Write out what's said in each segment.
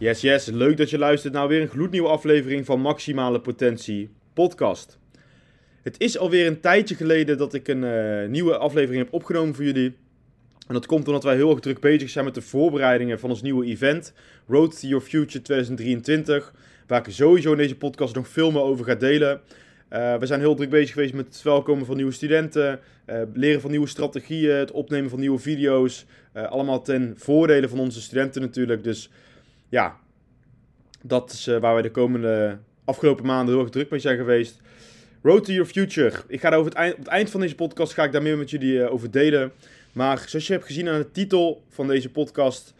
Yes, yes. Leuk dat je luistert naar weer een gloednieuwe aflevering van Maximale Potentie Podcast. Het is alweer een tijdje geleden dat ik een uh, nieuwe aflevering heb opgenomen voor jullie. En dat komt omdat wij heel erg druk bezig zijn met de voorbereidingen van ons nieuwe event, Road to Your Future 2023. Waar ik sowieso in deze podcast nog veel meer over ga delen. Uh, we zijn heel druk bezig geweest met het verwelkomen van nieuwe studenten, uh, leren van nieuwe strategieën, het opnemen van nieuwe video's. Allemaal ten voordele van onze studenten natuurlijk. Dus ja, dat is waar wij de komende afgelopen maanden heel erg druk mee zijn geweest. Road to Your Future. Ik ga daar over het eind, op het eind van deze podcast ga ik daar meer met jullie over delen. Maar zoals je hebt gezien aan de titel van deze podcast,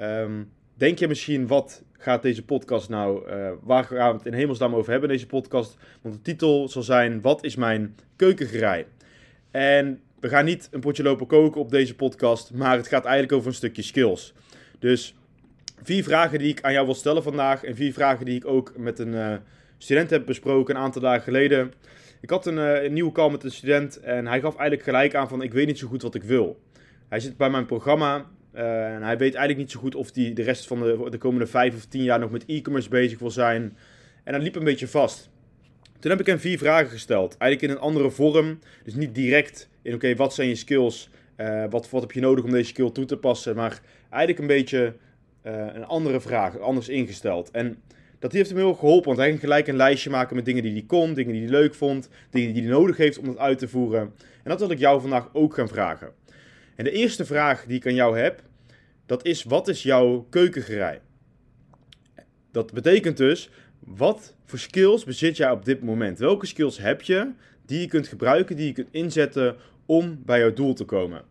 um, denk je misschien wat gaat deze podcast nou, uh, waar gaan we het in hemelsnaam over hebben deze podcast? Want de titel zal zijn, wat is mijn keukengerij? En we gaan niet een potje lopen koken op deze podcast, maar het gaat eigenlijk over een stukje skills. Dus vier vragen die ik aan jou wil stellen vandaag en vier vragen die ik ook met een uh, student heb besproken een aantal dagen geleden. Ik had een, uh, een, nieuwe call met een student en hij gaf eigenlijk gelijk aan van ik weet niet zo goed wat ik wil. Hij zit bij mijn programma uh, en hij weet eigenlijk niet zo goed of hij de rest van de, de komende vijf of tien jaar nog met e-commerce bezig wil zijn. En dat liep een beetje vast. Toen heb ik hem vier vragen gesteld. Eigenlijk in een andere vorm. Dus niet direct in oké, wat zijn je skills? Wat, wat heb je nodig om deze skill toe te passen? Maar eigenlijk een beetje een andere vraag, anders ingesteld. En dat heeft hem heel geholpen, want hij ging gelijk een lijstje maken met dingen die hij kon, dingen die hij leuk vond, dingen die hij nodig heeft om dat uit te voeren. En dat wil ik jou vandaag ook gaan vragen. En de eerste vraag die ik aan jou heb, dat is wat is jouw keukengerij? Dat betekent dus, wat voor skills bezit jij op dit moment? Welke skills heb je die je kunt gebruiken, die je kunt inzetten om bij jouw doel te komen?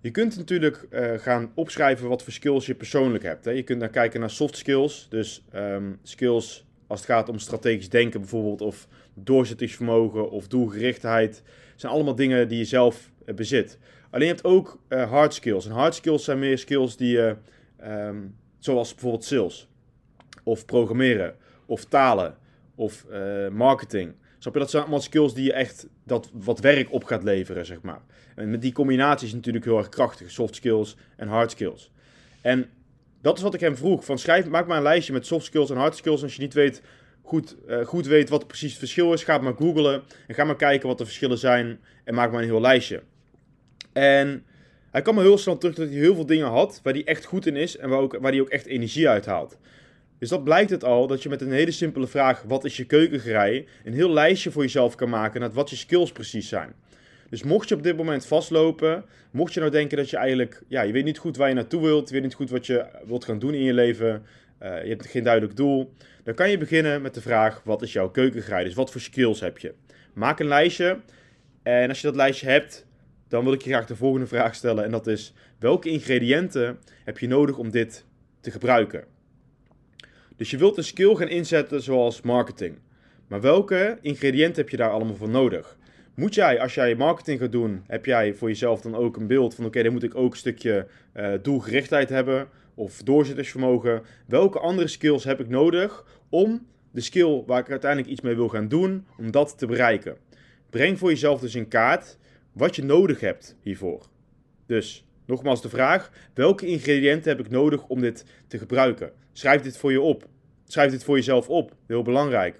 Je kunt natuurlijk uh, gaan opschrijven wat voor skills je persoonlijk hebt. Hè. Je kunt dan kijken naar soft skills, dus um, skills als het gaat om strategisch denken bijvoorbeeld, of doorzettingsvermogen of doelgerichtheid. Zijn allemaal dingen die je zelf uh, bezit. Alleen je hebt ook uh, hard skills. En hard skills zijn meer skills die je, um, zoals bijvoorbeeld sales, of programmeren, of talen, of marketing. Snap je? Dat zijn allemaal skills die je echt dat wat werk op gaat leveren, zeg maar. En met die combinatie is natuurlijk heel erg krachtig. Soft skills en hard skills. En dat is wat ik hem vroeg. Van schrijf, maak maar een lijstje met soft skills en hard skills. Als je niet weet, goed, uh, goed weet wat precies het verschil is, ga maar googlen. En ga maar kijken wat de verschillen zijn. En maak maar een heel lijstje. En hij kwam me heel snel terug dat hij heel veel dingen had waar hij echt goed in is. En waar, ook, waar hij ook echt energie uit haalt. Dus dat blijkt het al, dat je met een hele simpele vraag, wat is je keukengerij, een heel lijstje voor jezelf kan maken naar wat je skills precies zijn. Dus mocht je op dit moment vastlopen, mocht je nou denken dat je eigenlijk, ja, je weet niet goed waar je naartoe wilt, je weet niet goed wat je wilt gaan doen in je leven, uh, je hebt geen duidelijk doel, dan kan je beginnen met de vraag, wat is jouw keukengerij? Dus wat voor skills heb je? Maak een lijstje en als je dat lijstje hebt, dan wil ik je graag de volgende vraag stellen en dat is, welke ingrediënten heb je nodig om dit te gebruiken? Dus je wilt een skill gaan inzetten zoals marketing. Maar welke ingrediënten heb je daar allemaal voor nodig? Moet jij, als jij marketing gaat doen, heb jij voor jezelf dan ook een beeld van: oké, dan moet ik ook een stukje uh, doelgerichtheid hebben of doorzettingsvermogen. Welke andere skills heb ik nodig om de skill waar ik uiteindelijk iets mee wil gaan doen, om dat te bereiken? Breng voor jezelf dus in kaart wat je nodig hebt hiervoor. Dus nogmaals de vraag: welke ingrediënten heb ik nodig om dit te gebruiken? Schrijf dit voor je op. Schrijf dit voor jezelf op. Heel belangrijk.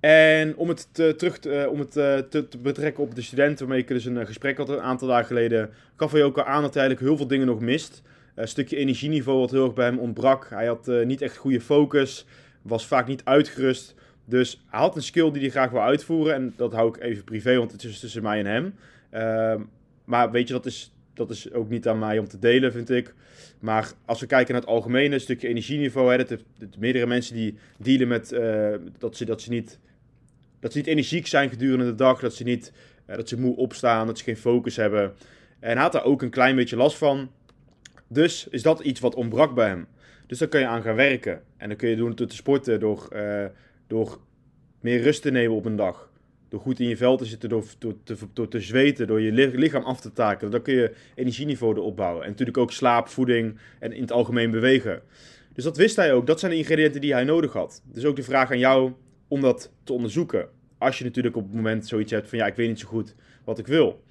En om het, te, terug te, uh, om het uh, te, betrekken op de studenten waarmee ik dus een uh, gesprek had een aantal dagen geleden, gaf hij ook al aan dat hij eigenlijk heel veel dingen nog mist. een stukje energieniveau wat heel erg bij hem ontbrak. Hij had niet echt goede focus, was vaak niet uitgerust. Dus hij had een skill die hij graag wil uitvoeren. En dat hou ik even privé, want het is tussen mij en hem. Ehm, maar weet je, dat is, dat is ook niet aan mij om te delen, vind ik. Maar als we kijken naar het algemene stukje energieniveau, hè, meerdere mensen die dealen met uh, dat, ze, dat, ze niet, dat ze niet energiek zijn gedurende de dag, dat ze niet dat ze moe opstaan, dat ze geen focus hebben. En hij had daar ook een klein beetje last van. Dus is dat iets wat ontbrak bij hem. Dus daar kun je aan gaan werken. En dan kun je doen door te sporten, door, door meer rust te nemen op een dag. Door goed in je vel te zitten, door, door, te, door te zweten, door je lichaam af te takelen. Dan kun je energieniveau erop bouwen. En natuurlijk ook slaap, voeding en in het algemeen bewegen. Dus dat wist hij ook. Dat zijn de ingrediënten die hij nodig had. Dus ook de vraag aan jou om dat te onderzoeken. Als je natuurlijk op het moment zoiets hebt van ja, ik weet niet zo goed wat ik wil.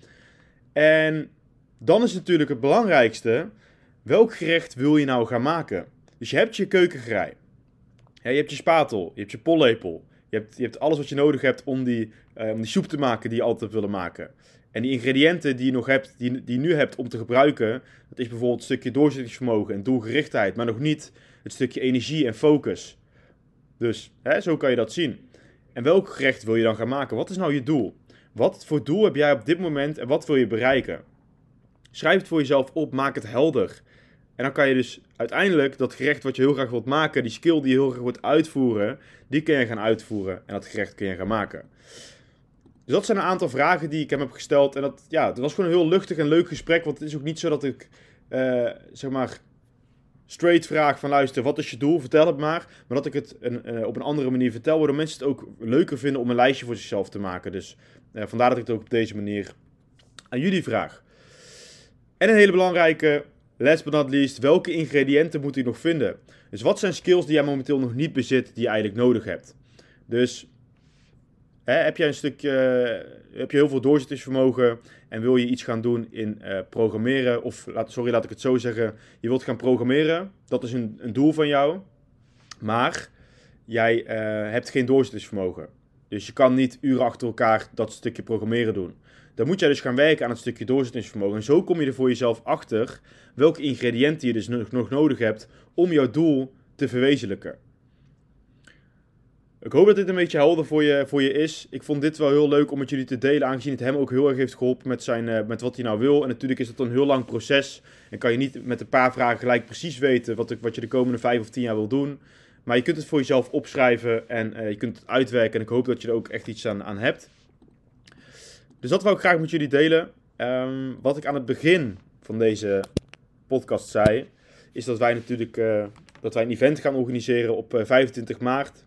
En dan is natuurlijk het belangrijkste, welk gerecht wil je nou gaan maken? Dus je hebt je keukengerei. Ja, je hebt je spatel, je hebt je pollepel. Je hebt, je hebt alles wat je nodig hebt om die, uh, om die soep te maken die je altijd willen maken. En die ingrediënten die je nog hebt, die, die je nu hebt om te gebruiken, dat is bijvoorbeeld een stukje doorzettingsvermogen en doelgerichtheid, maar nog niet het stukje energie en focus. Dus hè, zo kan je dat zien. En welk gerecht wil je dan gaan maken? Wat is nou je doel? Wat voor doel heb jij op dit moment en wat wil je bereiken? Schrijf het voor jezelf op, maak het helder. En dan kan je dus uiteindelijk dat gerecht wat je heel graag wilt maken, die skill die je heel graag wilt uitvoeren, die kun je gaan uitvoeren en dat gerecht kun je gaan maken. Dus dat zijn een aantal vragen die ik hem heb gesteld. En dat, ja, het was gewoon een heel luchtig en leuk gesprek. Want het is ook niet zo dat ik, uh, zeg maar, straight vraag van luister, wat is je doel? Vertel het maar. Maar dat ik het een, uh, op een andere manier vertel, waardoor mensen het ook leuker vinden om een lijstje voor zichzelf te maken. Dus uh, vandaar dat ik het ook op deze manier aan jullie vraag. En een hele belangrijke, last but not least, welke ingrediënten moet ik nog vinden? Dus wat zijn skills die jij momenteel nog niet bezit, die je eigenlijk nodig hebt? Dus hè, heb jij een stukje, heb je heel veel doorzettingsvermogen en wil je iets gaan doen in uh, programmeren, of laat, sorry, laat ik het zo zeggen, je wilt gaan programmeren, dat is een, een doel van jou, maar jij uh, hebt geen doorzettingsvermogen. Dus je kan niet uren achter elkaar dat stukje programmeren doen. Dan moet jij dus gaan werken aan het stukje doorzettingsvermogen. En zo kom je er voor jezelf achter welke ingrediënten je dus nog nodig hebt om jouw doel te verwezenlijken. Ik hoop dat dit een beetje helder voor je, voor je is. Ik vond dit wel heel leuk om met jullie te delen, aangezien het hem ook heel erg heeft geholpen met, zijn, uh, met wat hij nou wil. En natuurlijk is het een heel lang proces. En kan je niet met een paar vragen gelijk precies weten wat, wat je de komende vijf of tien jaar wil doen. Maar je kunt het voor jezelf opschrijven en uh, je kunt het uitwerken. En ik hoop dat je er ook echt iets aan, aan hebt. Dus dat wil ik graag met jullie delen. Um, wat ik aan het begin van deze podcast zei, is dat wij natuurlijk uh, dat wij een event gaan organiseren op 25 maart.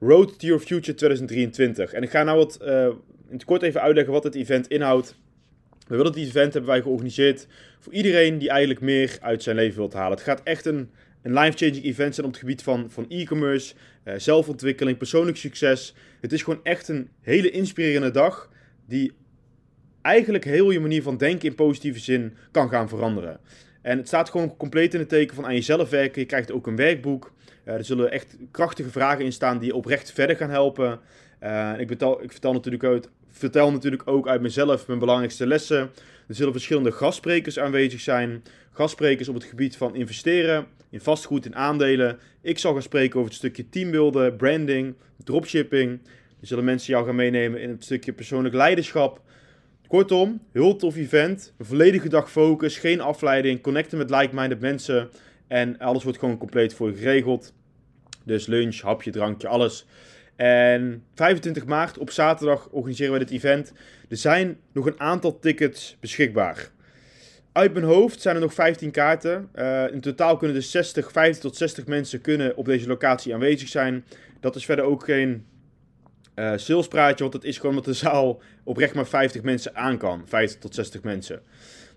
Road to Your Future 2023. En ik ga nou wat, uh, in het kort even uitleggen wat het event inhoudt. We willen het event hebben wij georganiseerd voor iedereen die eigenlijk meer uit zijn leven wilt halen. Het gaat echt een, een life-changing event zijn op het gebied van, van e-commerce, zelfontwikkeling, persoonlijk succes. Het is gewoon echt een hele inspirerende dag die eigenlijk heel je manier van denken in positieve zin kan gaan veranderen. En het staat gewoon compleet in het teken van aan jezelf werken. Je krijgt ook een werkboek. Uh, er zullen echt krachtige vragen in staan die je oprecht verder gaan helpen. Uh, ik, ik vertel, natuurlijk uit, vertel natuurlijk ook uit mezelf mijn belangrijkste lessen. Er zullen verschillende gastsprekers aanwezig zijn. Gastsprekers op het gebied van investeren, in vastgoed, in aandelen. Ik zal gaan spreken over het stukje teambuilden, branding, dropshipping. Er zullen mensen jou gaan meenemen in het stukje persoonlijk leiderschap. Kortom, heel tof event. Een volledige dag focus, geen afleiding, connecten met like-minded mensen. En alles wordt gewoon compleet voor je geregeld. Dus lunch, hapje, drankje, alles. En 25 maart op zaterdag organiseren we dit event. Er zijn nog een aantal tickets beschikbaar. Uit mijn hoofd zijn er nog 15 kaarten. Uh, in totaal kunnen dus 60, 50 tot 60 mensen kunnen op deze locatie aanwezig zijn. Dat is verder ook geen uh, salespraatje, want het is gewoon dat de zaal oprecht maar 50 mensen aan kan. 50 tot 60 mensen.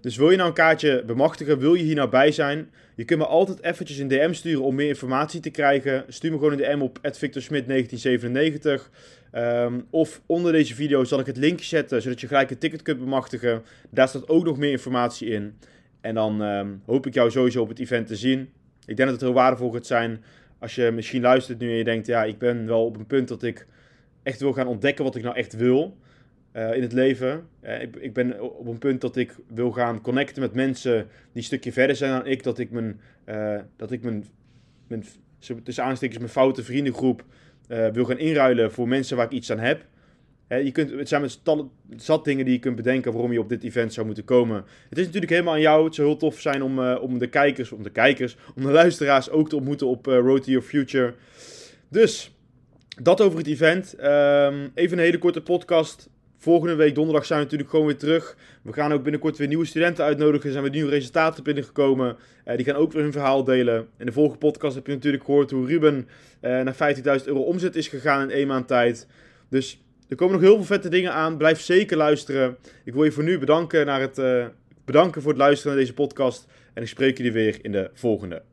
Dus wil je nou een kaartje bemachtigen, wil je hier nou bij zijn? Je kunt me altijd eventjes een DM sturen om meer informatie te krijgen. Stuur me gewoon een DM op @victorsmit1997. Um, of onder deze video zal ik het linkje zetten, zodat je gelijk een ticket kunt bemachtigen. Daar staat ook nog meer informatie in. En dan um, hoop ik jou sowieso op het event te zien. Ik denk dat het heel waardevol gaat zijn als je misschien luistert nu en je denkt, ja, ik ben wel op een punt dat ik echt wil gaan ontdekken wat ik nou echt wil uh, in het leven. Uh, ik, ik, ben op een punt dat ik wil gaan connecten met mensen die een stukje verder zijn dan ik. Dat ik mijn, uh, dat ik mijn, mijn tussen aanstekens mijn foute vriendengroep wil gaan inruilen voor mensen waar ik iets aan heb. je kunt, het zijn met zat dingen die je kunt bedenken waarom je op dit event zou moeten komen. Het is natuurlijk helemaal aan jou. Het zou heel tof zijn om, om de kijkers, om de kijkers, om de luisteraars ook te ontmoeten op Road to Your Future. Dus, dat over het event. Um, even een hele korte podcast Volgende week donderdag zijn we natuurlijk gewoon weer terug. We gaan ook binnenkort weer nieuwe studenten uitnodigen. Er zijn weer nieuwe resultaten binnengekomen. Uh, die gaan ook weer hun verhaal delen. In de vorige podcast heb je natuurlijk gehoord hoe Ruben uh, naar 15.000 euro omzet is gegaan in één maand tijd. Dus er komen nog heel veel vette dingen aan. Blijf zeker luisteren. Ik wil je voor nu bedanken, naar het, uh, bedanken voor het luisteren naar deze podcast. En ik spreek jullie weer in de volgende.